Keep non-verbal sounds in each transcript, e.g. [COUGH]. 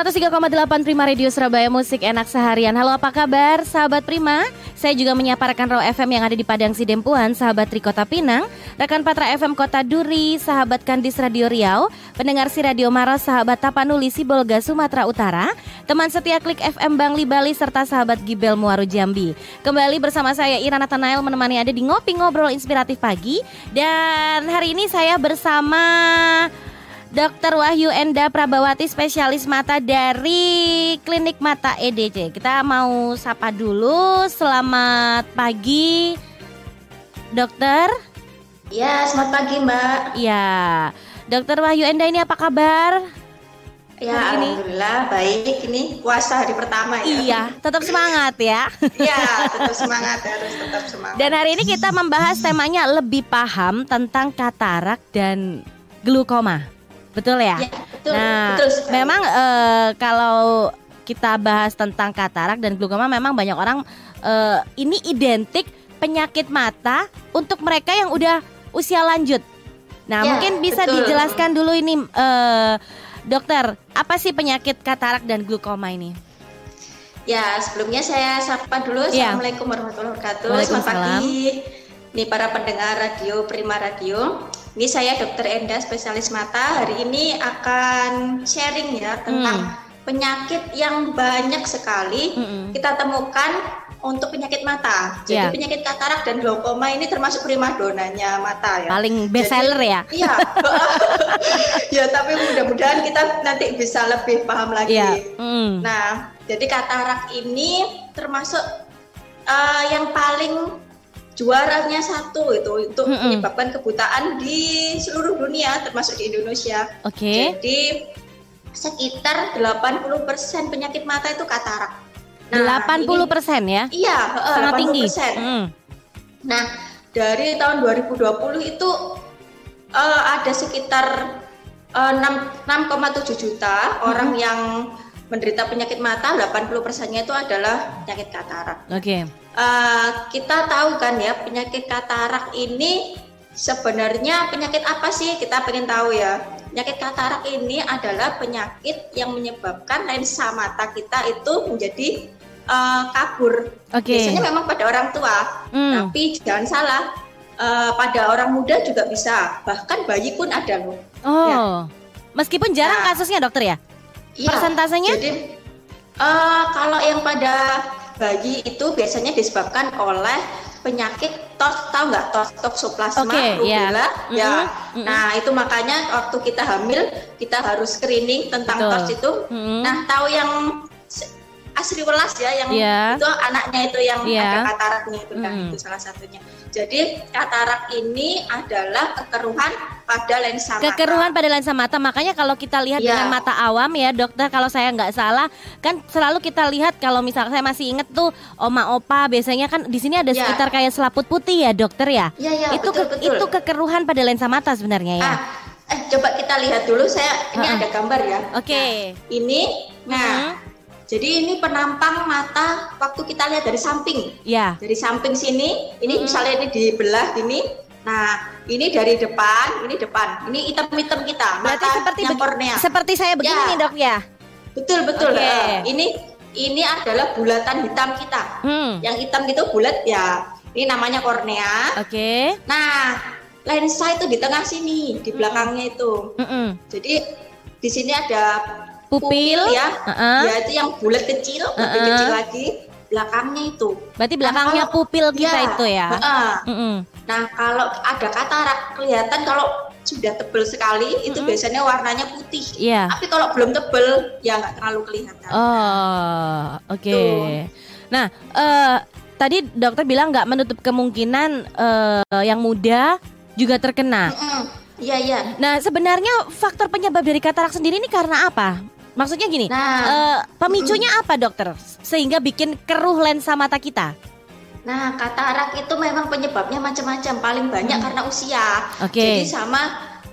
103,8 Prima Radio Surabaya Musik Enak Seharian. Halo apa kabar sahabat Prima? Saya juga menyapa rekan Raw FM yang ada di Padang Sidempuan Sahabat Trikota Pinang Rekan Patra FM Kota Duri Sahabat Kandis Radio Riau Pendengar si Radio Maros Sahabat Tapanuli Sibolga Sumatera Utara Teman setia Klik FM Bangli Bali Serta sahabat Gibel Muaru Jambi. Kembali bersama saya Ira Nathanael Menemani Anda di Ngopi Ngobrol Inspiratif Pagi. Dan hari ini saya bersama Dr. Wahyu Enda Prabawati spesialis mata dari Klinik Mata EDC. Kita mau sapa dulu. Selamat pagi, Dokter. Ya, selamat pagi, Mbak. Ya, Dokter Wahyu Enda ini apa kabar? Ya, alhamdulillah baik. Ini puasa hari pertama ya. Iya, tetap semangat ya. Iya, tetap semangat harus tetap semangat. Dan hari ini kita membahas temanya lebih paham tentang katarak dan glukoma. Betul ya? ya betul, nah, betul memang uh, kalau kita bahas tentang katarak dan glaukoma memang banyak orang uh, ini identik penyakit mata untuk mereka yang udah usia lanjut. Nah, ya, mungkin bisa betul. dijelaskan dulu ini uh, dokter, apa sih penyakit katarak dan glaukoma ini? Ya, sebelumnya saya sapa dulu. Ya. Assalamualaikum warahmatullahi wabarakatuh. Selamat pagi. Nih para pendengar radio Prima Radio. Ini saya Dokter Enda spesialis mata. Hari ini akan sharing ya tentang hmm. penyakit yang banyak sekali hmm. kita temukan untuk penyakit mata. Jadi yeah. penyakit katarak dan glaukoma ini termasuk primadonanya mata ya. Paling best seller ya. Iya. [LAUGHS] ya tapi mudah-mudahan kita nanti bisa lebih paham lagi. Yeah. Mm. Nah, jadi katarak ini termasuk uh, yang paling juaranya satu itu untuk mm -hmm. menyebabkan kebutaan di seluruh dunia termasuk di Indonesia. Oke. Okay. Jadi sekitar 80% penyakit mata itu katarak. Nah, 80% ini, ya? Iya, sangat 80%. tinggi. Mm. Nah, dari tahun 2020 itu uh, ada sekitar uh, 6,7 juta mm -hmm. orang yang menderita penyakit mata 80 persennya itu adalah penyakit katarak. Oke. Okay. Uh, eh, kita tahu kan ya penyakit katarak ini sebenarnya penyakit apa sih? Kita pengen tahu ya. Penyakit katarak ini adalah penyakit yang menyebabkan lensa mata kita itu menjadi uh, kabur. Okay. Biasanya memang pada orang tua, hmm. tapi jangan salah. Uh, pada orang muda juga bisa, bahkan bayi pun ada loh. Oh, ya. meskipun jarang nah, kasusnya dokter ya? Iya, Persentasenya? Jadi uh, kalau yang pada bayi itu biasanya disebabkan oleh penyakit tos tahu nggak tos toksoplasma okay, rubella yeah. ya mm -hmm. nah itu makanya waktu kita hamil kita harus screening tentang Betul. tos itu mm -hmm. nah tahu yang asri welas ya yang yeah. itu anaknya itu yang yeah. ada kataraknya itu kan mm. itu salah satunya. Jadi katarak ini adalah kekeruhan pada lensa mata. Kekeruhan pada lensa mata. Makanya kalau kita lihat yeah. dengan mata awam ya, dokter kalau saya nggak salah kan selalu kita lihat kalau misalnya saya masih inget tuh oma opa biasanya kan di sini ada yeah. sekitar kayak selaput putih ya, dokter ya. Yeah, yeah, itu betul, ke, betul. itu kekeruhan pada lensa mata sebenarnya ya. Ah, eh coba kita lihat dulu saya ini uh -uh. ada gambar ya. Oke. Okay. Nah, ini nah uh -huh jadi ini penampang mata waktu kita lihat dari samping. Ya. Dari samping sini, ini hmm. misalnya ini dibelah gini. Nah, ini dari depan, ini depan. Ini hitam-hitam kita. Berarti mata seperti yang kornea. Seperti saya begini ya. nih, Dok ya. Betul, betul. Okay. Uh, ini ini adalah bulatan hitam kita. Hmm. Yang hitam itu bulat ya. Ini namanya kornea. Oke. Okay. Nah, lensa itu di tengah sini, di belakangnya itu. Mm -mm. Jadi di sini ada pupil, pupil ya, uh-uh. ya itu yang bulat kecil, uh-uh. lebih kecil lagi belakangnya itu. Berarti belakangnya nah, pupil kita ya, itu ya. Uh-uh. Uh-uh. Nah kalau ada katarak kelihatan kalau sudah tebel sekali uh-uh. itu biasanya warnanya putih. Iya. Tapi kalau belum tebel ya nggak terlalu kelihatan. Oh oke. Okay. Nah uh, tadi dokter bilang nggak menutup kemungkinan uh, yang muda juga terkena. Iya iya. Nah sebenarnya faktor penyebab dari katarak sendiri ini karena apa? Maksudnya gini, nah, uh, pemicunya apa dokter sehingga bikin keruh lensa mata kita? Nah, katarak itu memang penyebabnya macam-macam. Paling banyak hmm. karena usia. Okay. Jadi sama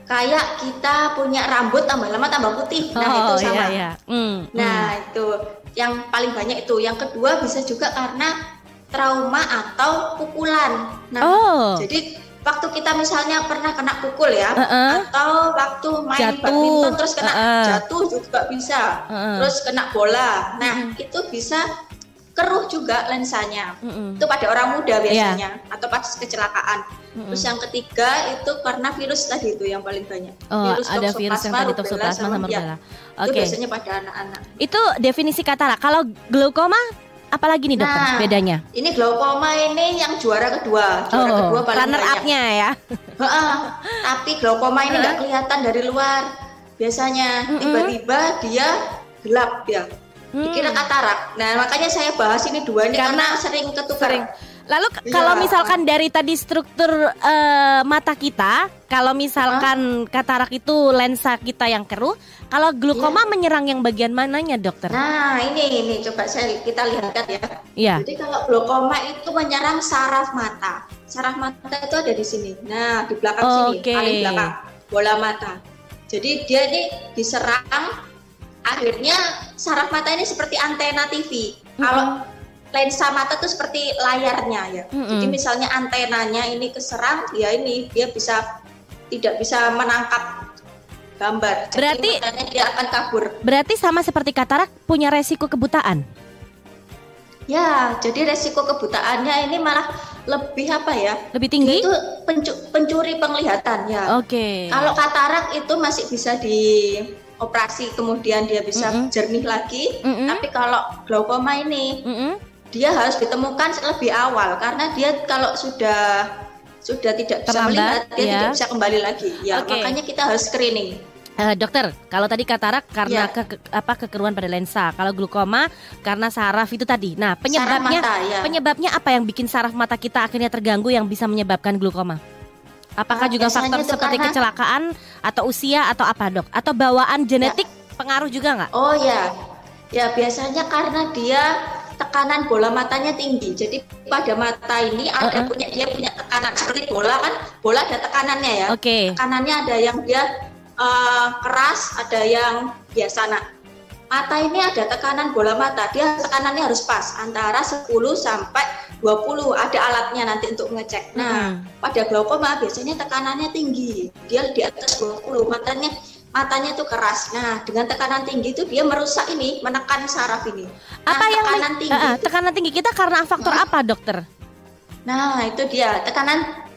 kayak kita punya rambut tambah lama tambah putih. Nah, oh, itu sama. Iya, iya. Mm, nah, mm. itu yang paling banyak itu. Yang kedua bisa juga karena trauma atau pukulan. Nah, oh. jadi waktu kita misalnya pernah kena pukul ya, uh -uh. atau waktu main jatuh. badminton terus kena uh -uh. jatuh juga bisa, uh -uh. terus kena bola. Nah uh -uh. itu bisa keruh juga lensanya. Uh -uh. Itu pada orang muda biasanya, yeah. atau pas kecelakaan. Uh -uh. Terus yang ketiga itu karena virus tadi itu yang paling banyak. Oh, virus ada virus yang tadi toksoplasma sama rubella. Oke. Okay. Itu biasanya pada anak-anak. Itu definisi katarak. Kalau glaukoma Apalagi nih dokter nah, bedanya? Ini glaukoma ini yang juara kedua, juara oh, kedua paling runner up-nya ya. tapi glaukoma ini nggak kelihatan dari luar. Biasanya tiba-tiba mm dia gelap ya. Dikira katarak. Nah, makanya saya bahas ini dua ini karena, karena sering ketukar. Sering Lalu ya. kalau misalkan dari tadi struktur uh, mata kita, kalau misalkan huh? katarak itu lensa kita yang keruh, kalau glukoma ya. menyerang yang bagian mananya, dokter? Nah, ini ini coba saya kita lihat ya. Iya. Jadi kalau glukoma itu menyerang saraf mata. Saraf mata itu ada di sini. Nah, di belakang okay. sini, paling belakang bola mata. Jadi dia ini diserang akhirnya saraf mata ini seperti antena TV. Kalau lensa mata tuh seperti layarnya ya. Mm-hmm. Jadi misalnya antenanya ini keserang, ya ini dia bisa tidak bisa menangkap gambar. Jadi berarti dia akan kabur. Berarti sama seperti katarak punya resiko kebutaan. Ya, jadi resiko kebutaannya ini malah lebih apa ya? Lebih tinggi? Itu pencu pencuri penglihatan ya. Oke. Okay. Kalau katarak itu masih bisa di operasi kemudian dia bisa mm -hmm. jernih lagi. Mm -hmm. Tapi kalau glaukoma ini mm -hmm dia harus ditemukan lebih awal karena dia kalau sudah sudah tidak bisa Terlambat, melihat dia ya. tidak bisa kembali lagi ya okay. makanya kita harus screening Uh, dokter, kalau tadi katarak karena ya. ke, ke, apa kekeruhan pada lensa, kalau glukoma karena saraf itu tadi. Nah, penyebabnya mata, ya. penyebabnya apa yang bikin saraf mata kita akhirnya terganggu yang bisa menyebabkan glukoma? Apakah uh, juga faktor seperti karena... kecelakaan atau usia atau apa, Dok? Atau bawaan genetik ya. pengaruh juga nggak? Oh ya. Ya, biasanya karena dia tekanan bola matanya tinggi. Jadi pada mata ini ada uh -uh. punya dia punya tekanan seperti bola kan, bola ada tekanannya ya. Oke. Okay. Tekanannya ada yang dia uh, keras, ada yang biasa. Nah, mata ini ada tekanan bola mata. Dia tekanannya harus pas antara 10 sampai 20 ada alatnya nanti untuk mengecek. Nah, hmm. pada glaukoma biasanya tekanannya tinggi. Dia di atas 20, matanya matanya tuh keras. Nah, dengan tekanan tinggi itu dia merusak ini, menekan saraf ini. Nah, apa yang tekanan tinggi? Uh, tekanan tinggi kita karena faktor nah, apa, dokter? Nah, itu dia tekanan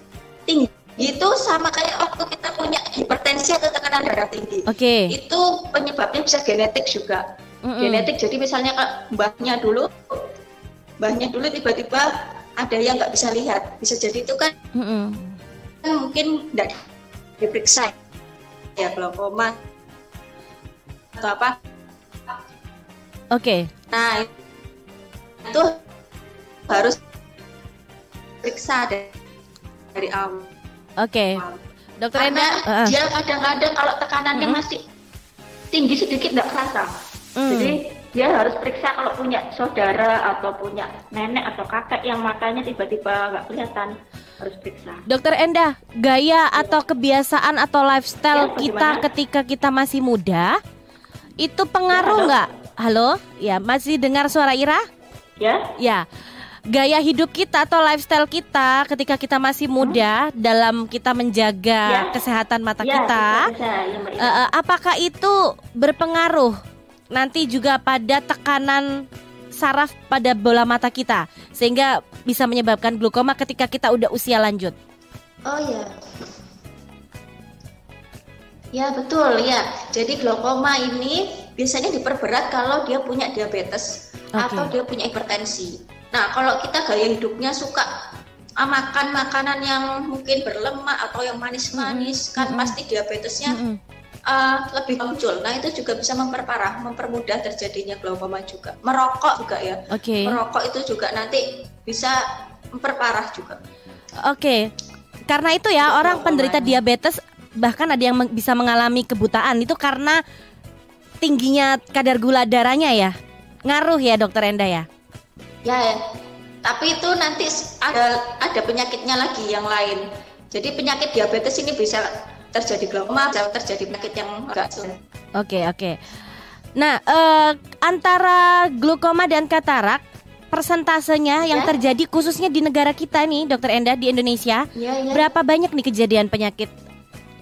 tinggi itu sama kayak waktu kita punya hipertensi atau tekanan darah tinggi. Oke. Okay. Itu penyebabnya bisa genetik juga. Mm -mm. Genetik. Jadi misalnya mbahnya dulu, mbahnya dulu tiba-tiba ada yang nggak bisa lihat, bisa jadi itu kan, mm -mm. kan mungkin tidak diperiksa ya glaukoma atau apa oke okay. nah itu harus periksa dari, dari awal oke okay. dokter Enda uh. dia kadang-kadang kalau tekanannya uh masih tinggi sedikit nggak kerasa mm. jadi dia harus periksa kalau punya saudara atau punya nenek atau kakek yang matanya tiba-tiba nggak kelihatan harus periksa. Dokter Enda, gaya atau kebiasaan atau lifestyle ya, kita ketika kita masih muda itu pengaruh ya, nggak? Ya, halo? ya masih dengar suara Ira? Ya. Ya. Gaya hidup kita atau lifestyle kita ketika kita masih hmm? muda hmm? dalam kita menjaga ya. kesehatan mata ya, kita, bisa, bisa, ya, uh, apakah itu berpengaruh nanti juga pada tekanan saraf pada bola mata kita sehingga bisa menyebabkan glukoma ketika kita udah usia lanjut. Oh ya. Ya betul ya. Jadi glaukoma ini biasanya diperberat kalau dia punya diabetes okay. atau dia punya hipertensi. Nah kalau kita gaya hidupnya suka ah, makan makanan yang mungkin berlemak atau yang manis-manis mm -hmm. kan mm -hmm. pasti diabetesnya mm -hmm uh, lebih muncul. Nah itu juga bisa memperparah, mempermudah terjadinya glaukoma juga. Merokok juga ya. Oke. Okay. Merokok itu juga nanti bisa memperparah juga. Oke. Okay. Karena itu ya orang penderita diabetes bahkan ada yang bisa mengalami kebutaan itu karena tingginya kadar gula darahnya ya. Ngaruh ya dokter Enda ya? Ya, ya. Tapi itu nanti ada ada penyakitnya lagi yang lain. Jadi penyakit diabetes ini bisa terjadi glaukoma, terjadi penyakit yang agak sulit. Oke, oke. Nah, uh, antara glaukoma dan katarak persentasenya yang ya. terjadi khususnya di negara kita nih, Dokter Enda di Indonesia. Ya, ya. Berapa banyak nih kejadian penyakit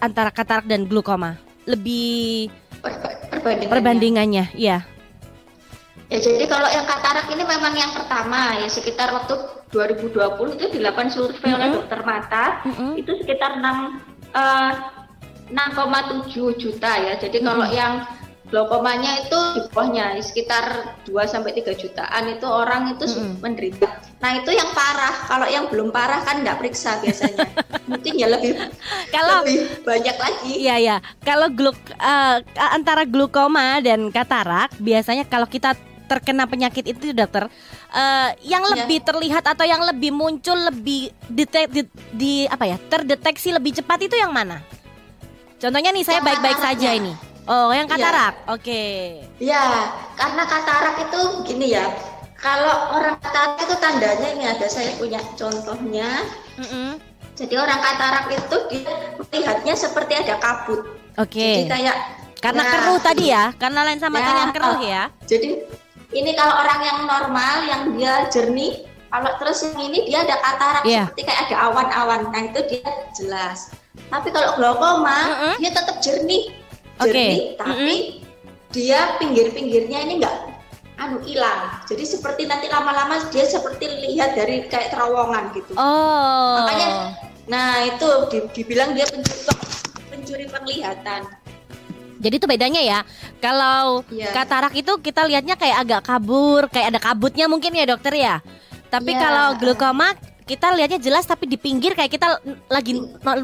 antara katarak dan glukoma? Lebih perbandingannya. perbandingannya, iya. Ya jadi kalau yang katarak ini memang yang pertama ya sekitar waktu 2020 itu dilakukan survei mm -hmm. oleh dokter mata mm -hmm. itu sekitar 6 uh, 6,7 juta ya. Jadi mm -hmm. kalau yang glaukomanya itu di bawahnya sekitar 2 sampai 3 jutaan itu orang itu mm-hmm. menderita. Nah, itu yang parah. Kalau yang belum parah kan nggak periksa biasanya. [LAUGHS] Mungkin ya lebih kalau lebih banyak lagi. Iya, ya. Kalau gluk uh, antara glukoma dan katarak biasanya kalau kita terkena penyakit itu dokter uh, yang yeah. lebih terlihat atau yang lebih muncul lebih detek, di, di apa ya terdeteksi lebih cepat itu yang mana? Contohnya nih saya baik-baik saja ini. Oh, yang katarak. Ya. Oke. Okay. Ya, karena katarak itu gini ya. Kalau orang katarak itu tandanya ini ada saya punya contohnya. Mm -hmm. Jadi orang katarak itu dia melihatnya seperti ada kabut. Oke. Okay. Jadi kayak karena nah, keruh tadi ya, karena lensa matanya ya, keruh ya. Jadi ini kalau orang yang normal yang dia jernih, kalau terus yang ini dia ada katarak yeah. seperti kayak ada awan-awan. Nah, itu dia jelas. Tapi kalau glaukoma, mm -hmm. dia tetap jernih jernih, okay. tapi mm -hmm. dia pinggir-pinggirnya ini enggak anu hilang. Jadi seperti nanti lama-lama dia seperti lihat dari kayak terowongan gitu. Oh. Makanya nah itu dibilang dia pencuri pencuri penglihatan. Jadi itu bedanya ya. Kalau yeah. katarak itu kita lihatnya kayak agak kabur, kayak ada kabutnya mungkin ya dokter ya. Tapi yeah. kalau glaukoma kita lihatnya jelas tapi di pinggir kayak kita lagi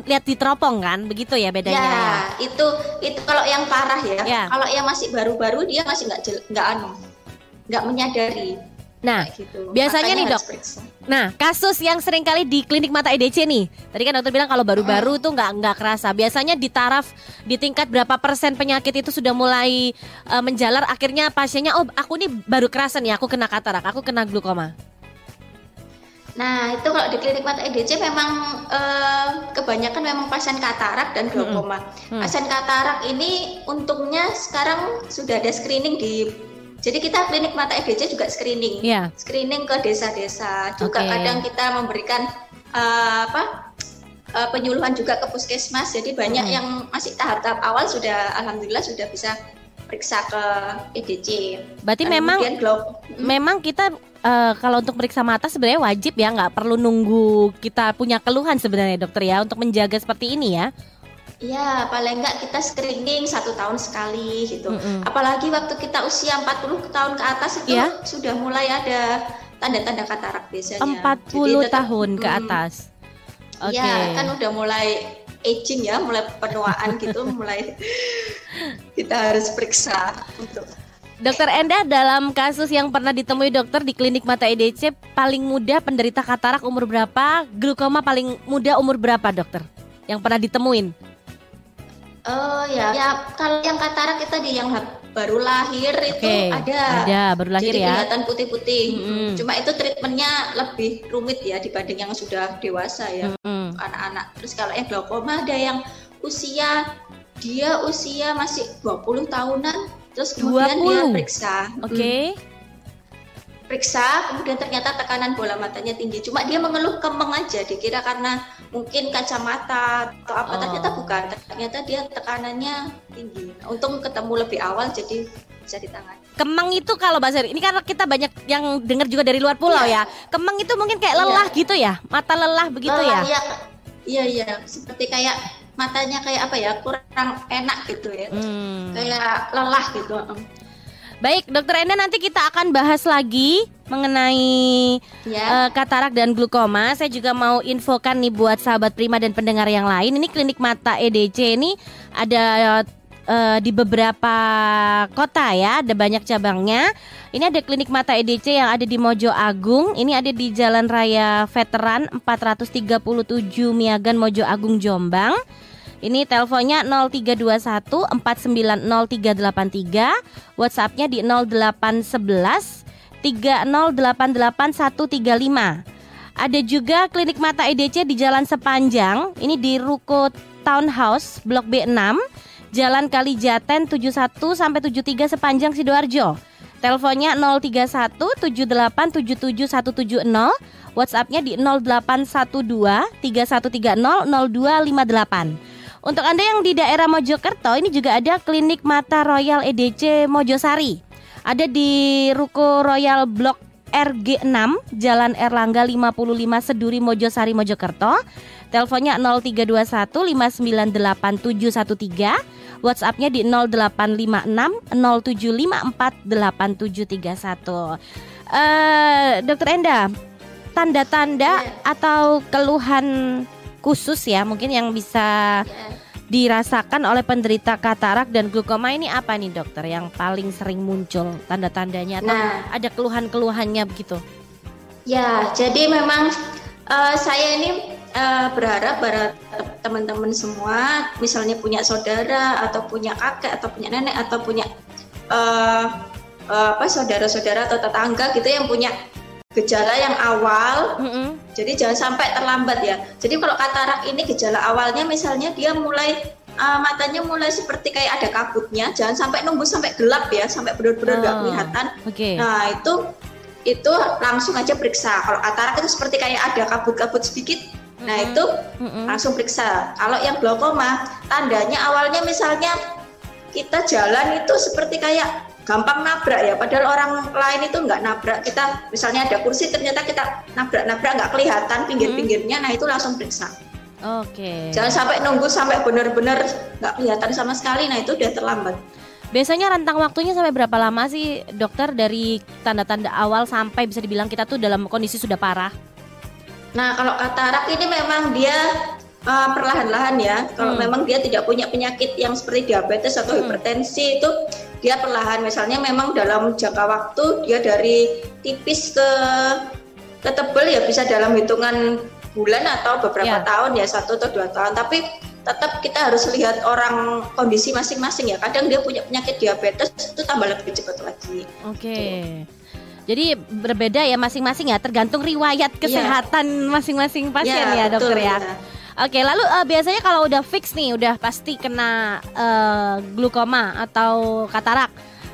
lihat di teropong kan begitu ya bedanya ya, ya. itu itu kalau yang parah ya, ya. kalau yang masih baru-baru dia masih nggak nggak anu nggak menyadari Nah, gitu. biasanya nih dok. Nah, kasus yang sering kali di klinik mata EDC nih. Tadi kan dokter bilang kalau baru-baru tuh nggak nggak kerasa. Biasanya di taraf di tingkat berapa persen penyakit itu sudah mulai uh, menjalar. Akhirnya pasiennya, oh aku nih baru kerasa nih, aku kena katarak, aku kena glukoma. Nah, itu kalau di klinik mata EDC memang eh, kebanyakan memang pasien katarak dan glaukoma. Hmm. Hmm. Pasien katarak ini untungnya sekarang sudah ada screening di jadi kita klinik mata EDC juga screening. Yeah. Screening ke desa-desa. Juga okay. kadang kita memberikan uh, apa? Uh, penyuluhan juga ke puskesmas. Jadi banyak hmm. yang masih tahap-tahap awal sudah alhamdulillah sudah bisa periksa ke EDC. Berarti Dan memang memang kita uh, kalau untuk periksa mata sebenarnya wajib ya, nggak perlu nunggu kita punya keluhan sebenarnya dokter ya untuk menjaga seperti ini ya. Iya, paling nggak kita screening satu tahun sekali gitu. Mm -hmm. Apalagi waktu kita usia 40 tahun ke atas itu yeah. sudah mulai ada tanda-tanda katarak biasanya. 40 tetap, tahun ke atas. Oke. Okay. Ya, kan udah mulai aging ya, mulai penuaan gitu, [LAUGHS] mulai kita harus periksa untuk Dokter Enda dalam kasus yang pernah ditemui dokter di klinik mata EDC paling muda penderita katarak umur berapa? Glukoma paling muda umur berapa dokter? Yang pernah ditemuin? Oh ya, ya kalau yang katarak kita di yang baru lahir okay. itu ada. Ada, baru lahir Jadi ya. kelihatan putih-putih. -hmm. Cuma itu treatmentnya lebih rumit ya dibanding yang sudah dewasa ya, anak-anak. -hmm. Terus kalau yang glaukoma ada yang usia dia usia masih 20 tahunan Terus kemudian 20. dia periksa. Oke. Okay. Hmm. Periksa, kemudian ternyata tekanan bola matanya tinggi. Cuma dia mengeluh kemeng aja, dikira karena mungkin kacamata atau apa. Oh. Ternyata bukan. Ternyata dia tekanannya tinggi. Untung ketemu lebih awal, jadi bisa ditangani. Kemang itu kalau bahasa ini karena kita banyak yang dengar juga dari luar pulau iya. ya. Kemang itu mungkin kayak lelah iya. gitu ya, mata lelah begitu lelah, ya. Iya, iya, iya. Seperti kayak matanya kayak apa ya kurang enak gitu ya hmm. kayak lelah gitu Baik, Dokter Enda nanti kita akan bahas lagi mengenai ya. uh, katarak dan glukoma. Saya juga mau infokan nih buat sahabat Prima dan pendengar yang lain. Ini klinik mata EDC ini ada uh, di beberapa kota ya, ada banyak cabangnya. Ini ada klinik mata EDC yang ada di Mojo Agung. Ini ada di Jalan Raya Veteran 437 Miagan Mojo Agung Jombang. Ini teleponnya 0321 490383, WhatsAppnya di 0811 3088135. Ada juga klinik mata EDC di Jalan Sepanjang, ini di Ruko Townhouse Blok B6, Jalan Kalijaten 71 sampai 73 sepanjang Sidoarjo. Teleponnya 031 7877 170, WhatsAppnya di 0812 3130 0258. Untuk Anda yang di daerah Mojokerto, ini juga ada klinik mata Royal EDC Mojosari. Ada di Ruko Royal Blok RG6 Jalan Erlangga 55 Seduri Mojosari Mojokerto. Teleponnya 0321 598 WhatsAppnya di 0856 0754 8731. Uh, Dokter Enda, tanda-tanda yeah. atau keluhan khusus ya mungkin yang bisa yeah. dirasakan oleh penderita katarak dan glaukoma ini apa nih dokter yang paling sering muncul tanda-tandanya atau nah, ada keluhan-keluhannya begitu? Ya, jadi memang uh, saya ini uh, berharap para teman-teman semua misalnya punya saudara atau punya kakek atau punya nenek atau punya uh, uh, apa saudara-saudara atau tetangga gitu yang punya gejala yang awal, mm -hmm. jadi jangan sampai terlambat ya. Jadi kalau katarak ini gejala awalnya misalnya dia mulai uh, matanya mulai seperti kayak ada kabutnya, jangan sampai nunggu sampai gelap ya, sampai benar-benar nggak oh, kelihatan. Okay. Nah itu itu langsung aja periksa. Kalau katarak itu seperti kayak ada kabut-kabut sedikit, Nah itu mm-hmm. langsung periksa. Kalau yang glaukoma, tandanya awalnya misalnya kita jalan itu seperti kayak gampang nabrak ya. Padahal orang lain itu nggak nabrak. Kita misalnya ada kursi ternyata kita nabrak-nabrak nggak kelihatan pinggir-pinggirnya. Nah itu langsung periksa. Oke. Okay. Jangan sampai nunggu sampai benar-benar nggak kelihatan sama sekali. Nah itu udah terlambat. Biasanya rentang waktunya sampai berapa lama sih dokter dari tanda-tanda awal sampai bisa dibilang kita tuh dalam kondisi sudah parah? Nah, kalau katarak ini memang dia uh, perlahan-lahan ya. Kalau hmm. memang dia tidak punya penyakit yang seperti diabetes atau hmm. hipertensi itu dia perlahan. Misalnya memang dalam jangka waktu dia dari tipis ke ke tebal ya bisa dalam hitungan bulan atau beberapa yeah. tahun ya satu atau dua tahun. Tapi tetap kita harus lihat orang kondisi masing-masing ya. Kadang dia punya penyakit diabetes itu tambah lebih cepat lagi. Oke. Okay. Jadi berbeda ya masing-masing ya, tergantung riwayat iya. kesehatan masing-masing yeah. pasien yeah, ya dokter betul, ya. ya. Oke, lalu uh, biasanya kalau udah fix nih, udah pasti kena uh, glukoma atau katarak,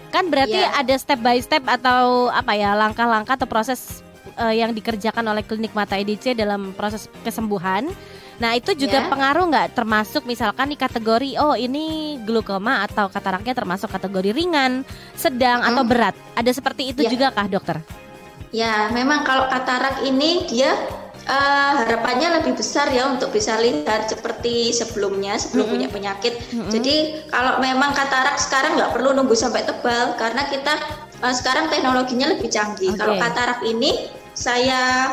kan berarti yeah. ada step by step atau apa ya langkah-langkah atau proses uh, yang dikerjakan oleh klinik mata EDC dalam proses kesembuhan. Nah itu juga yeah. pengaruh nggak termasuk misalkan di kategori oh ini glukoma atau kataraknya termasuk kategori ringan, sedang mm. atau berat. Ada seperti itu yeah. juga kah dokter? Ya memang kalau katarak ini dia uh, harapannya lebih besar ya untuk bisa lihat seperti sebelumnya sebelum mm -hmm. punya penyakit. Mm -hmm. Jadi kalau memang katarak sekarang nggak perlu nunggu sampai tebal karena kita uh, sekarang teknologinya lebih canggih. Okay. Kalau katarak ini saya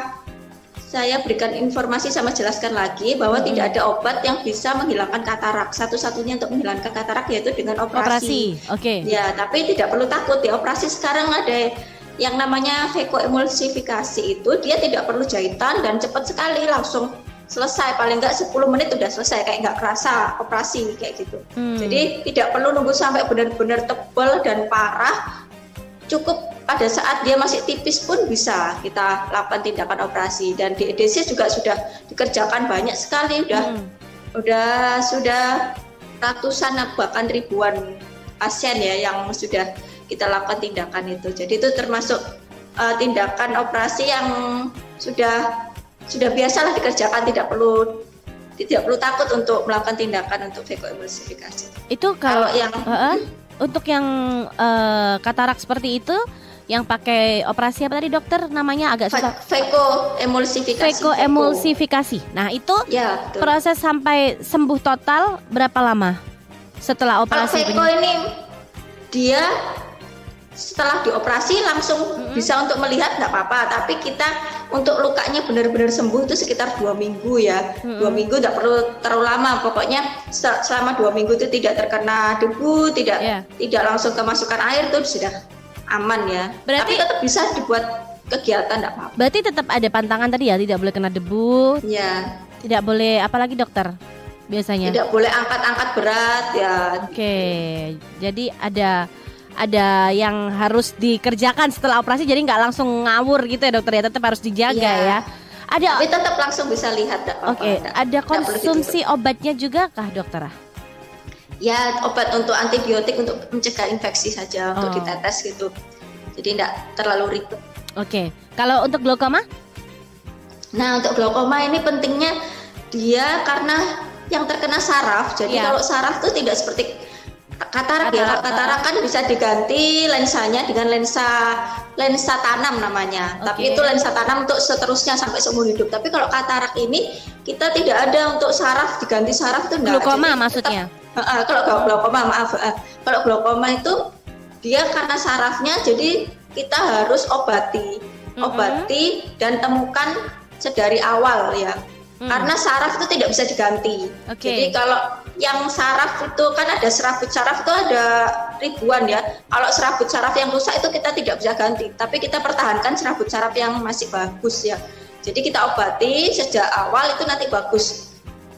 saya berikan informasi sama jelaskan lagi bahwa hmm. tidak ada obat yang bisa menghilangkan katarak. Satu-satunya untuk menghilangkan katarak yaitu dengan operasi. Operasi, oke. Okay. Ya, tapi tidak perlu takut ya. Operasi sekarang ada yang namanya vekoemulsifikasi itu dia tidak perlu jahitan dan cepat sekali langsung selesai paling nggak 10 menit udah selesai kayak nggak kerasa operasi kayak gitu. Hmm. Jadi tidak perlu nunggu sampai benar-benar tebal dan parah cukup pada saat dia masih tipis pun bisa kita lakukan tindakan operasi. Dan di EDC juga sudah dikerjakan banyak sekali. Udah hmm. udah sudah ratusan bahkan ribuan pasien ya yang sudah kita lakukan tindakan itu. Jadi itu termasuk uh, tindakan operasi yang sudah sudah biasalah dikerjakan tidak perlu tidak perlu takut untuk melakukan tindakan untuk vekoemulsifikasi. Itu kalau, kalau yang uh, untuk yang uh, katarak seperti itu yang pakai operasi apa tadi dokter namanya agak susah. Veko emulsifikasi. Veko emulsifikasi. Nah itu ya, proses sampai sembuh total berapa lama setelah operasi? Veko ini dia setelah dioperasi langsung mm-hmm. bisa untuk melihat nggak apa-apa tapi kita untuk lukanya benar-benar sembuh itu sekitar dua minggu ya mm-hmm. dua minggu tidak perlu terlalu lama pokoknya selama dua minggu itu tidak terkena debu tidak yeah. tidak langsung kemasukan air itu sudah aman ya. Berarti tapi tetap bisa dibuat kegiatan tidak apa-apa. Berarti tetap ada pantangan tadi ya tidak boleh kena debu. Ya tidak boleh apalagi dokter biasanya. Tidak boleh angkat-angkat berat ya. Oke okay. jadi ada ada yang harus dikerjakan setelah operasi jadi nggak langsung ngawur gitu ya dokter ya tetap harus dijaga yeah. ya. Ada tapi tetap langsung bisa lihat oke okay. ada konsumsi obatnya juga kah dokter ya obat untuk antibiotik untuk mencegah infeksi saja oh. untuk ditetes gitu Jadi tidak terlalu ribet. Oke, kalau untuk glaukoma? Nah, untuk glaukoma ini pentingnya dia karena yang terkena saraf. Jadi ya. kalau saraf itu tidak seperti katarak, ya. Katarak kan bisa diganti lensanya dengan lensa lensa tanam namanya. Okay. Tapi itu lensa tanam untuk seterusnya sampai seumur hidup. Tapi kalau katarak ini kita tidak ada untuk saraf diganti saraf itu enggak. Glaukoma maksudnya. Tetap, uh, kalau glaukoma maaf uh, kalau glaukoma itu dia karena sarafnya jadi kita harus obati. Obati mm -hmm. dan temukan sedari awal ya. Hmm. Karena saraf itu tidak bisa diganti. Okay. Jadi kalau yang saraf itu kan ada serabut saraf itu ada ribuan ya. Kalau serabut saraf yang rusak itu kita tidak bisa ganti, tapi kita pertahankan serabut saraf yang masih bagus ya. Jadi kita obati sejak awal itu nanti bagus.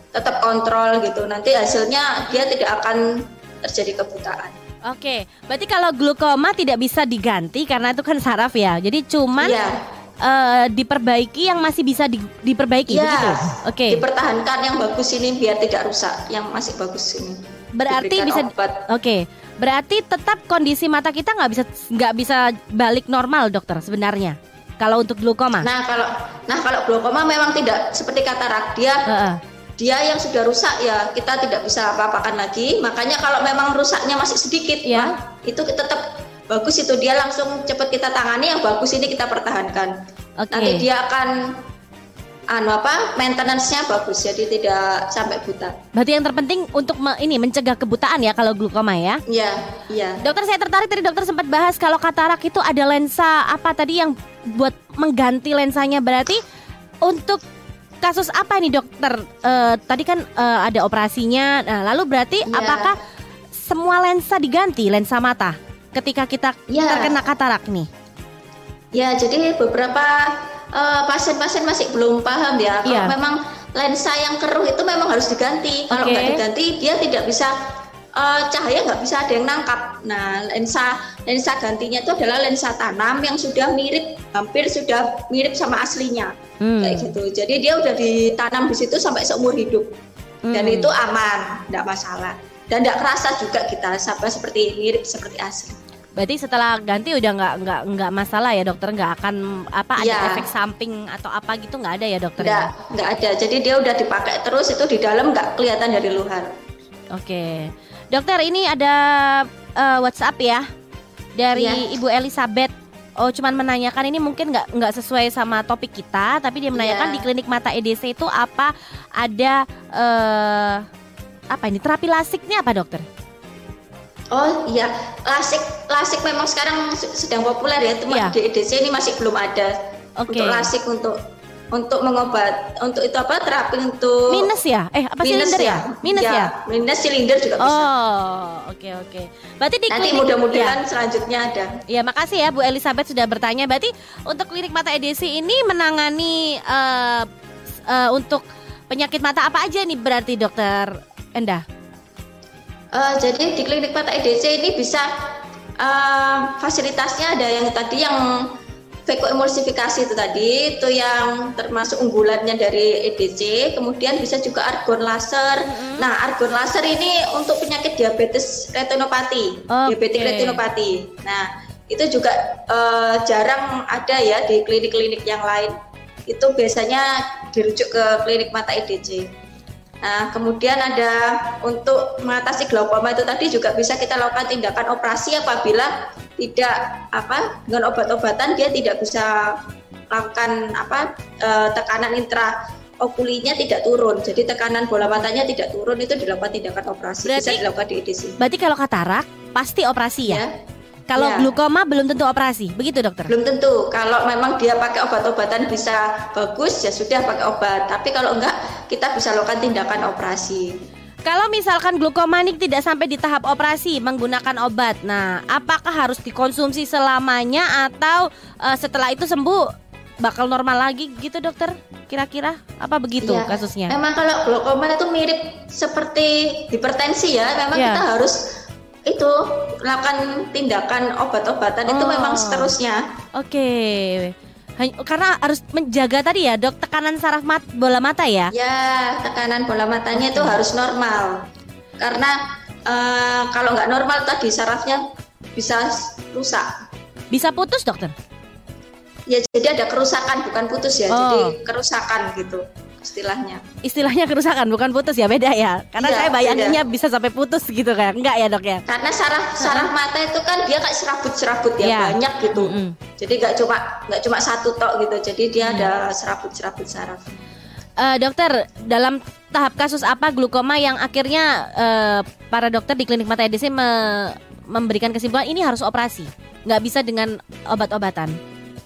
Tetap kontrol gitu. Nanti hasilnya dia tidak akan terjadi kebutaan. Oke, berarti kalau glukoma tidak bisa diganti karena itu kan saraf ya. Jadi cuman yeah uh, diperbaiki yang masih bisa di, diperbaiki ya, begitu. Oke. Okay. Dipertahankan yang bagus ini biar tidak rusak, yang masih bagus ini. Berarti bisa Oke. Okay. Berarti tetap kondisi mata kita nggak bisa nggak bisa balik normal, dokter sebenarnya. Kalau untuk glaukoma. Nah, kalau nah kalau glaukoma memang tidak seperti katarak dia uh -uh. Dia yang sudah rusak ya kita tidak bisa apa-apakan lagi. Makanya kalau memang rusaknya masih sedikit, ya. Nah, itu tetap bagus itu dia langsung cepat kita tangani yang bagus ini kita pertahankan okay. nanti dia akan anu apa maintenance-nya bagus jadi tidak sampai buta. Berarti yang terpenting untuk me, ini mencegah kebutaan ya kalau glaukoma ya? Iya, iya. Dokter saya tertarik tadi dokter sempat bahas kalau katarak itu ada lensa apa tadi yang buat mengganti lensanya berarti untuk kasus apa ini dokter? Uh, tadi kan uh, ada operasinya. Nah, lalu berarti ya. apakah semua lensa diganti lensa mata? ketika kita ya. terkena katarak nih? Ya, jadi beberapa uh, pasien-pasien masih belum paham ya. Kalau ya. memang lensa yang keruh itu memang harus diganti. Kalau okay. nggak diganti, dia tidak bisa uh, cahaya nggak bisa ada yang nangkap. Nah, lensa lensa gantinya itu adalah lensa tanam yang sudah mirip, hampir sudah mirip sama aslinya, hmm. kayak gitu. Jadi dia udah ditanam di situ sampai seumur hidup, hmm. dan itu aman, tidak masalah dan tidak kerasa juga kita sampai seperti mirip seperti asli. Berarti setelah ganti udah nggak nggak nggak masalah ya dokter nggak akan apa ada ya. efek samping atau apa gitu nggak ada ya dokter? Nggak ya? nggak ada. Jadi dia udah dipakai terus itu di dalam nggak kelihatan dari luar. Oke, dokter ini ada uh, WhatsApp ya dari ya. Ibu Elizabeth. Oh, cuman menanyakan ini mungkin nggak nggak sesuai sama topik kita, tapi dia menanyakan ya. di klinik mata EDC itu apa ada uh, apa ini terapi lasiknya apa dokter? Oh iya, lasik lasik memang sekarang sedang populer ya. Cuma yeah. di EDC ini masih belum ada okay. untuk lasik untuk untuk mengobat untuk itu apa terapi untuk minus ya eh apa minus silinder ya, ya? minus ya, ya? minus silinder juga bisa oh oke okay, oke okay. berarti di nanti mudah-mudahan ya. selanjutnya ada ya makasih ya Bu Elizabeth sudah bertanya berarti untuk klinik mata EDC ini menangani uh, uh, untuk penyakit mata apa aja nih berarti dokter Endah? Uh, jadi di klinik mata EDC ini bisa uh, fasilitasnya ada yang tadi yang emulsifikasi itu tadi itu yang termasuk unggulannya dari EDC kemudian bisa juga argon laser. Mm-hmm. nah argon laser ini untuk penyakit diabetes retinopati. Okay. diabetes retinopati. Nah itu juga uh, jarang ada ya di klinik-klinik yang lain. Itu biasanya dirujuk ke klinik mata EDC Nah, kemudian ada untuk mengatasi glaukoma itu tadi juga bisa kita lakukan tindakan operasi apabila tidak apa dengan obat-obatan dia tidak bisa lakukan apa e, tekanan intra okulinya tidak turun. Jadi tekanan bola matanya tidak turun itu dilakukan tindakan operasi. Berarti, bisa dilakukan di EDC. Berarti kalau katarak pasti operasi ya? ya kalau ya. glukoma belum tentu operasi, begitu dokter? Belum tentu. Kalau memang dia pakai obat-obatan bisa bagus ya sudah pakai obat. Tapi kalau enggak kita bisa lakukan tindakan operasi. Kalau misalkan glukoma ini tidak sampai di tahap operasi menggunakan obat, nah apakah harus dikonsumsi selamanya atau uh, setelah itu sembuh bakal normal lagi gitu dokter? Kira-kira apa begitu ya, kasusnya? Memang kalau glukoma itu mirip seperti hipertensi ya, memang ya. kita harus itu lakukan tindakan obat-obatan oh. itu memang seterusnya. Oke. Okay. Karena harus menjaga tadi ya dok tekanan saraf mat bola mata ya? Ya tekanan bola matanya itu harus normal. Karena uh, kalau nggak normal tadi sarafnya bisa rusak. Bisa putus dokter? Ya jadi ada kerusakan bukan putus ya, oh. jadi kerusakan gitu istilahnya. Istilahnya kerusakan bukan putus ya beda ya. Karena ya, saya bayanginnya beda. bisa sampai putus gitu kan. Enggak ya, Dok ya? Karena saraf saraf mata itu kan dia kayak serabut-serabut ya, ya. banyak gitu. Mm -hmm. Jadi nggak cuma nggak cuma satu tok gitu. Jadi dia mm. ada serabut-serabut saraf. Uh, dokter, dalam tahap kasus apa glukoma yang akhirnya uh, para dokter di klinik mata EDC me memberikan kesimpulan ini harus operasi, nggak bisa dengan obat-obatan.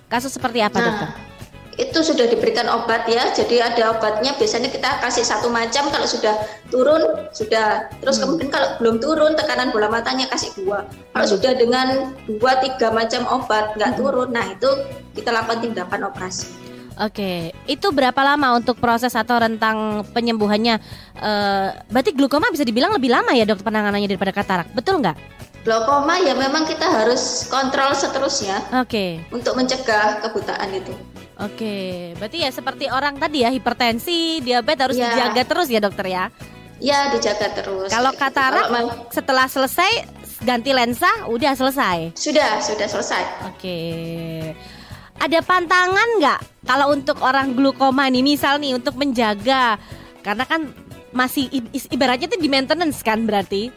Kasus seperti apa, nah, dokter? Itu sudah diberikan obat ya jadi ada obatnya biasanya kita kasih satu macam kalau sudah turun sudah terus hmm. kemudian kalau belum turun tekanan bola matanya kasih dua kalau hmm. sudah dengan dua tiga macam obat nggak hmm. turun nah itu kita lakukan tindakan operasi Oke, itu berapa lama untuk proses atau rentang penyembuhannya? E, berarti glukoma bisa dibilang lebih lama ya dok penanganannya daripada katarak, betul nggak? Glaukoma ya memang kita harus kontrol seterusnya. Oke. Untuk mencegah kebutaan itu. Oke, berarti ya seperti orang tadi ya hipertensi, diabetes harus ya. dijaga terus ya dokter ya? Ya dijaga terus. Kalau katarak Kalau setelah selesai ganti lensa udah selesai? Sudah, sudah selesai. Oke. Ada pantangan nggak kalau untuk orang glukoma nih misal nih untuk menjaga karena kan masih ibaratnya itu di maintenance kan berarti?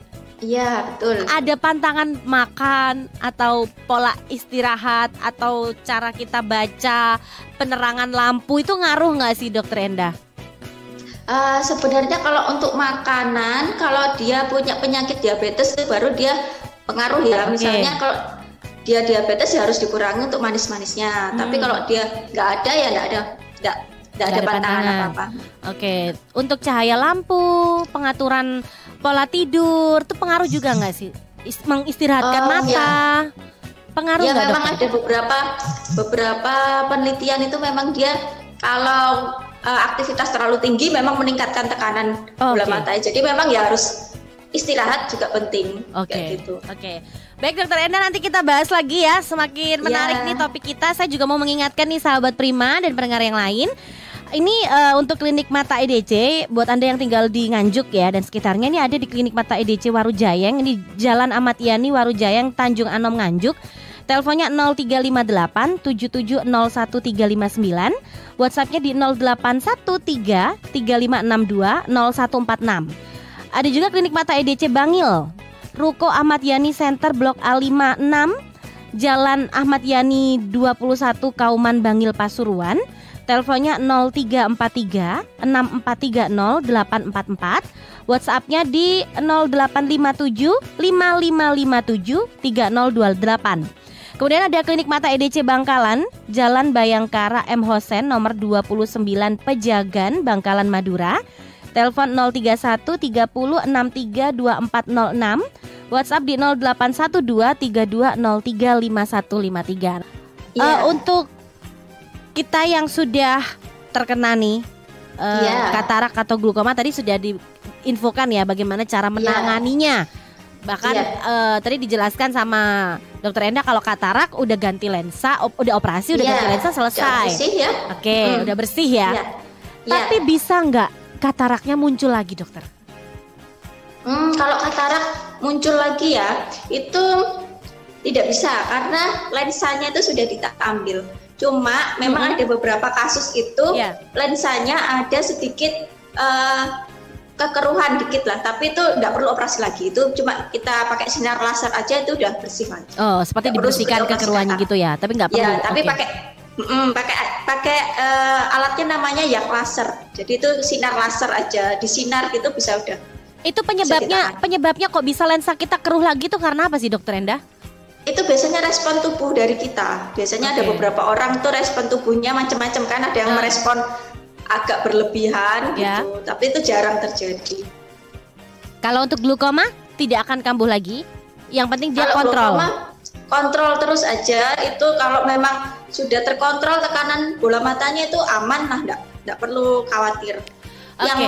Iya betul. Ada pantangan makan atau pola istirahat atau cara kita baca penerangan lampu itu ngaruh nggak sih dokter Enda? Uh, sebenarnya kalau untuk makanan, kalau dia punya penyakit diabetes itu baru dia pengaruh ya. Okay. Misalnya kalau dia diabetes ya harus dikurangi untuk manis-manisnya. Hmm. Tapi kalau dia nggak ada ya nggak ada nggak nggak ada, ada pantangan apa-apa. Oke, okay. untuk cahaya lampu, pengaturan pola tidur itu pengaruh juga nggak sih? Mengistirahatkan oh, mata. Ya. Pengaruh ya memang dokter? ada beberapa beberapa penelitian itu memang dia kalau uh, aktivitas terlalu tinggi memang meningkatkan tekanan oh, bola okay. mata. Jadi memang ya harus istirahat juga penting. Oke. Okay. gitu. Oke. Okay. Baik dokter Enda nanti kita bahas lagi ya Semakin menarik yeah. nih topik kita Saya juga mau mengingatkan nih sahabat Prima dan pendengar yang lain ini uh, untuk klinik mata EDC buat Anda yang tinggal di Nganjuk ya dan sekitarnya ini ada di klinik mata EDC Warujayang di Jalan Ahmad Yani Warujayang Tanjung Anom Nganjuk. Teleponnya 0358 7701 WhatsAppnya di 0813 3562 0146. Ada juga klinik mata EDC Bangil. Ruko Ahmad Yani Center Blok A56 Jalan Ahmad Yani 21 Kauman Bangil Pasuruan. Teleponnya 0343 6430 844. WhatsAppnya di 0857 5557 3028. Kemudian ada klinik mata EDC Bangkalan, Jalan Bayangkara M Hosen nomor 29 Pejagan, Bangkalan Madura. Telepon 031 30 63 2406. WhatsApp di 0812 3203 5153. Yeah. Uh, untuk kita yang sudah terkena nih uh, eh, yeah. katarak atau glukoma tadi sudah diinfokan ya bagaimana cara iya. menanganinya. Bahkan yeah. Iya. uh, tadi dijelaskan sama dokter Enda kalau katarak udah ganti lensa, op udah operasi, udah yeah. ganti lensa selesai. bersih ya. Oke, okay, mm. udah bersih ya. Yeah. Tapi yeah. bisa nggak kataraknya muncul lagi, dokter? Hmm, kalau katarak muncul lagi ya, itu tidak bisa karena lensanya itu sudah kita ambil. Cuma memang mm -hmm. ada beberapa kasus itu yeah. lensanya ada sedikit uh, kekeruhan dikit lah, tapi itu tidak perlu operasi lagi. Itu cuma kita pakai sinar laser aja itu udah bersih lagi. Oh, seperti gak dibersihkan kekeruhannya gitu ya, tapi nggak perlu. Ya, tapi okay. pakai Mm, pakai pakai uh, alatnya namanya yak laser. Jadi itu sinar laser aja, disinar gitu bisa udah. Itu penyebabnya penyebabnya kok bisa lensa kita keruh lagi tuh karena apa sih dokter Enda? Itu biasanya respon tubuh dari kita. Biasanya okay. ada beberapa orang tuh respon tubuhnya macam-macam kan, ada yang uh. merespon agak berlebihan yeah. gitu, tapi itu jarang terjadi. Kalau untuk glukoma tidak akan kambuh lagi. Yang penting dia kalau kontrol. Glukoma, kontrol terus aja. Itu kalau memang sudah terkontrol tekanan bola matanya itu aman lah, enggak, enggak perlu khawatir. Okay. Yang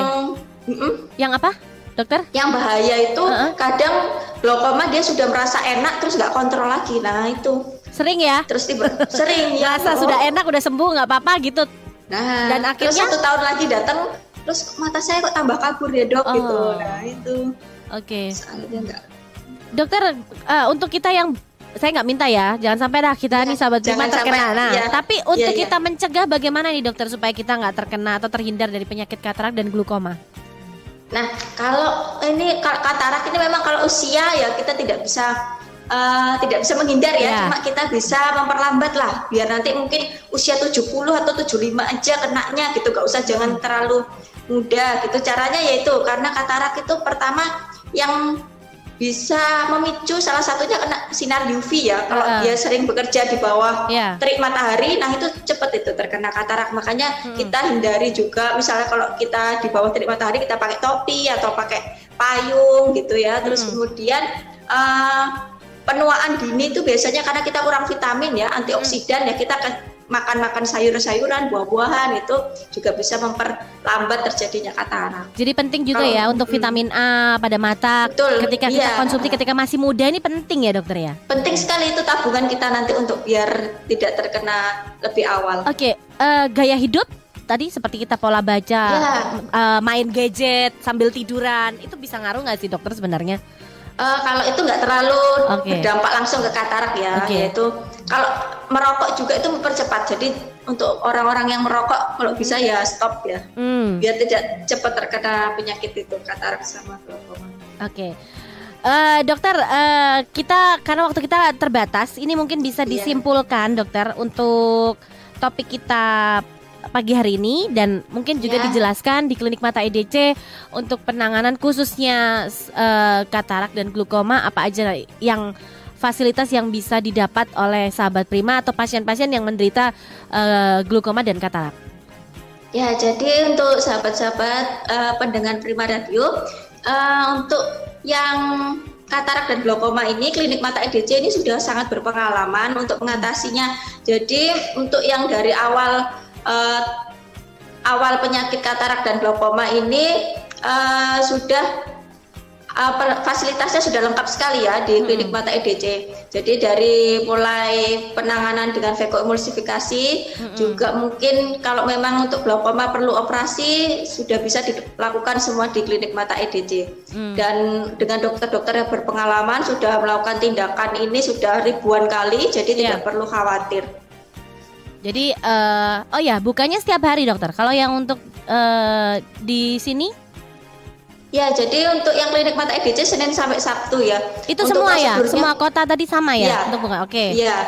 mm -mm. yang apa? Dokter? Yang bahaya itu uh -uh. kadang glaukoma dia sudah merasa enak terus nggak kontrol lagi. Nah itu sering ya? Terus tiba [LAUGHS] sering ya. Rasa sudah enak udah sembuh nggak apa-apa gitu. Nah dan akhirnya terus satu tahun lagi datang terus mata saya kok tambah kabur ya dok gitu. oh. gitu. Nah itu. Oke. Okay. Dokter uh, untuk kita yang saya nggak minta ya, jangan sampai dah kita ya, nih sahabat Prima terkena. Sampai, nah, ya, tapi untuk ya, ya. kita mencegah bagaimana nih dokter supaya kita nggak terkena atau terhindar dari penyakit katarak dan glukoma? Nah, kalau ini katarak ini memang kalau usia ya kita tidak bisa uh, tidak bisa menghindar ya, yeah. cuma kita bisa memperlambat lah biar nanti mungkin usia 70 atau 75 aja kenanya gitu, gak usah jangan terlalu muda gitu. Caranya yaitu karena katarak itu pertama yang bisa memicu salah satunya kena sinar UV ya kalau uh. dia sering bekerja di bawah yeah. terik matahari nah itu cepat itu terkena katarak makanya hmm. kita hindari juga misalnya kalau kita di bawah terik matahari kita pakai topi atau pakai payung gitu ya terus hmm. kemudian uh, penuaan dini itu biasanya karena kita kurang vitamin ya antioksidan ya kita makan-makan sayur-sayuran, buah-buahan itu juga bisa memperlambat terjadinya katarak. Jadi penting juga Kalau, ya untuk vitamin A pada mata betul, ketika kita iya. konsumsi ketika masih muda ini penting ya dokter ya. Penting sekali itu tabungan kita nanti untuk biar tidak terkena lebih awal. Oke, okay, uh, eh, gaya hidup tadi seperti kita pola baca, ya. uh, main gadget sambil tiduran itu bisa ngaruh nggak sih dokter sebenarnya? Uh, kalau itu nggak terlalu okay. berdampak langsung ke katarak ya, okay. yaitu kalau merokok juga itu mempercepat. Jadi untuk orang-orang yang merokok kalau bisa ya stop ya, hmm. biar tidak cepat terkena penyakit itu katarak sama glaukoma. Oke. Okay. Uh, eh, dokter, uh, kita karena waktu kita terbatas, ini mungkin bisa iya. disimpulkan, yeah. dokter, untuk topik kita pagi hari ini dan mungkin juga ya. dijelaskan di klinik mata EDC untuk penanganan khususnya uh, katarak dan glukoma apa aja yang fasilitas yang bisa didapat oleh sahabat prima atau pasien-pasien yang menderita uh, glukoma dan katarak. Ya, jadi untuk sahabat-sahabat uh, pendengar Prima Radio, uh, untuk yang katarak dan glaukoma ini klinik mata EDC ini sudah sangat berpengalaman untuk mengatasinya. Jadi untuk yang dari awal uh, awal penyakit katarak dan glaukoma ini uh, sudah uh, fasilitasnya sudah lengkap sekali ya di klinik mata EDC. Jadi dari mulai penanganan dengan vekoemulsifikasi hmm. juga mungkin kalau memang untuk glaukoma perlu operasi sudah bisa dilakukan semua di klinik mata EDC. Hmm. Dan dengan dokter-dokter yang berpengalaman sudah melakukan tindakan ini sudah ribuan kali jadi yeah. tidak perlu khawatir. Jadi uh, oh ya bukannya setiap hari dokter. Kalau yang untuk uh, di sini? Ya jadi untuk yang klinik mata EDC Senin sampai Sabtu ya. Itu untuk semua ya, semua kota tadi sama ya, ya untuk buka. Oke. Okay. Iya.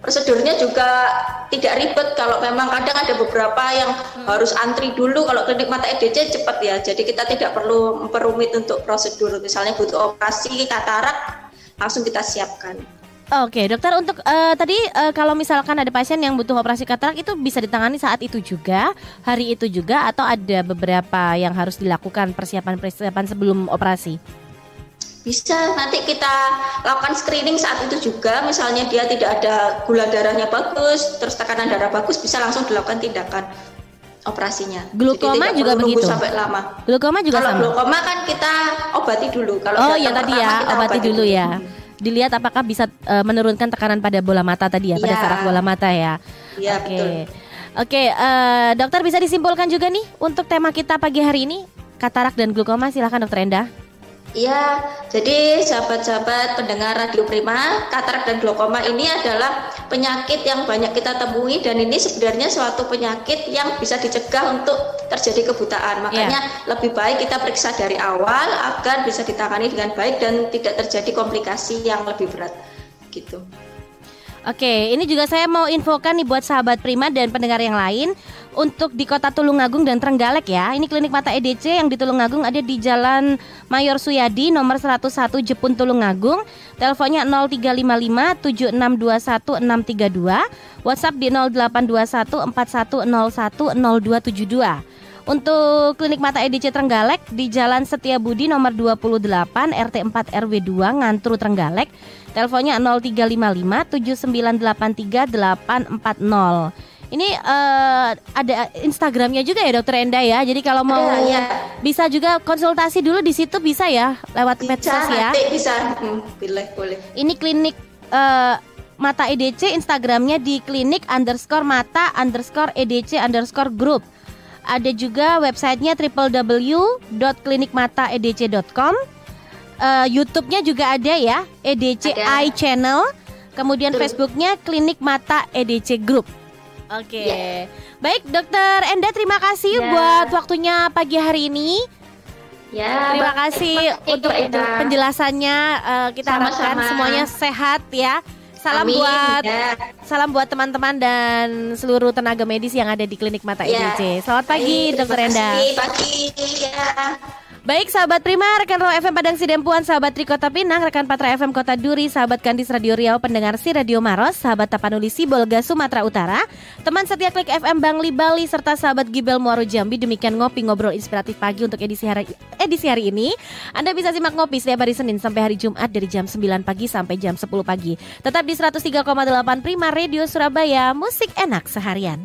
Prosedurnya juga tidak ribet kalau memang kadang ada beberapa yang hmm. harus antri dulu kalau klinik mata EDC cepat ya. Jadi kita tidak perlu memperumit untuk prosedur. Misalnya butuh operasi katarak langsung kita siapkan. Oke, dokter untuk uh, tadi uh, kalau misalkan ada pasien yang butuh operasi katarak itu bisa ditangani saat itu juga, hari itu juga atau ada beberapa yang harus dilakukan persiapan-persiapan sebelum operasi? Bisa nanti kita lakukan screening saat itu juga, misalnya dia tidak ada gula darahnya bagus, terus tekanan darah bagus, bisa langsung dilakukan tindakan operasinya. Glukoma juga begitu. sampai lama. Glukoma juga kalau sama. glukoma kan kita obati dulu. Kalau oh ya tadi ya, obati, obati dulu, dulu ya. Dilihat apakah bisa uh, menurunkan tekanan pada bola mata tadi ya, ya. pada iya. saraf bola mata ya. Iya Oke. Okay. Oke, uh, dokter bisa disimpulkan juga nih untuk tema kita pagi hari ini katarak dan glukoma. Silahkan dokter Endah. Iya, jadi sahabat-sahabat pendengar Radio Prima, katarak dan glaukoma ini adalah penyakit yang banyak kita temui dan ini sebenarnya suatu penyakit yang bisa dicegah untuk terjadi kebutaan. Makanya yeah. lebih baik kita periksa dari awal agar bisa ditangani dengan baik dan tidak terjadi komplikasi yang lebih berat. Gitu. Oke, ini juga saya mau infokan nih buat sahabat Prima dan pendengar yang lain untuk di Kota Tulungagung dan Trenggalek ya. Ini klinik mata EDC yang di Tulungagung ada di Jalan Mayor Suyadi nomor 101 Jepun Tulungagung. Teleponnya 0355 7621 632, WhatsApp di 0821 4101 0272. Untuk klinik mata EDC Trenggalek di Jalan Setiabudi nomor 28 RT 4 RW 2 Ngantru Trenggalek Teleponnya 0355 7983 840. Ini uh, ada Instagramnya juga ya Dokter Enda ya. Jadi kalau mau ada, ya. bisa juga konsultasi dulu di situ bisa ya lewat medsos ya. Bisa, hmm, boleh boleh. Ini klinik uh, mata EDC Instagramnya di klinik underscore mata underscore EDC underscore group. Ada juga websitenya www.klinikmataedc.com uh, YouTube-nya juga ada ya, EDC ada. Eye Channel. kemudian Betul. Facebooknya Klinik Mata EDC Group. Oke, okay. Ya. yeah. baik Dokter Enda terima kasih yeah. buat waktunya pagi hari ini. Ya, terima kasih untuk itu penjelasannya. Uh, kita Sama-sama. harapkan semuanya sehat ya. Salam Amin, buat ya. salam buat teman-teman dan seluruh tenaga medis yang ada di Klinik Mata ya. IDC. Selamat pagi, Dokter Enda. Pagi, ya. Baik sahabat Prima, rekan Ro FM Padang Sidempuan, sahabat Trikota Pinang, rekan Patra FM Kota Duri, sahabat Kandis Radio Riau, pendengar si Radio Maros, sahabat Tapanuli Sibolga Sumatera Utara, teman setia Klik FM Bangli Bali, serta sahabat Gibel Muaro Jambi. Demikian ngopi ngobrol inspiratif pagi untuk edisi hari edisi hari ini. Anda bisa simak ngopi setiap hari Senin sampai hari Jumat dari jam 9 pagi sampai jam 10 pagi. Tetap di 103,8 Prima Radio Surabaya, musik enak seharian.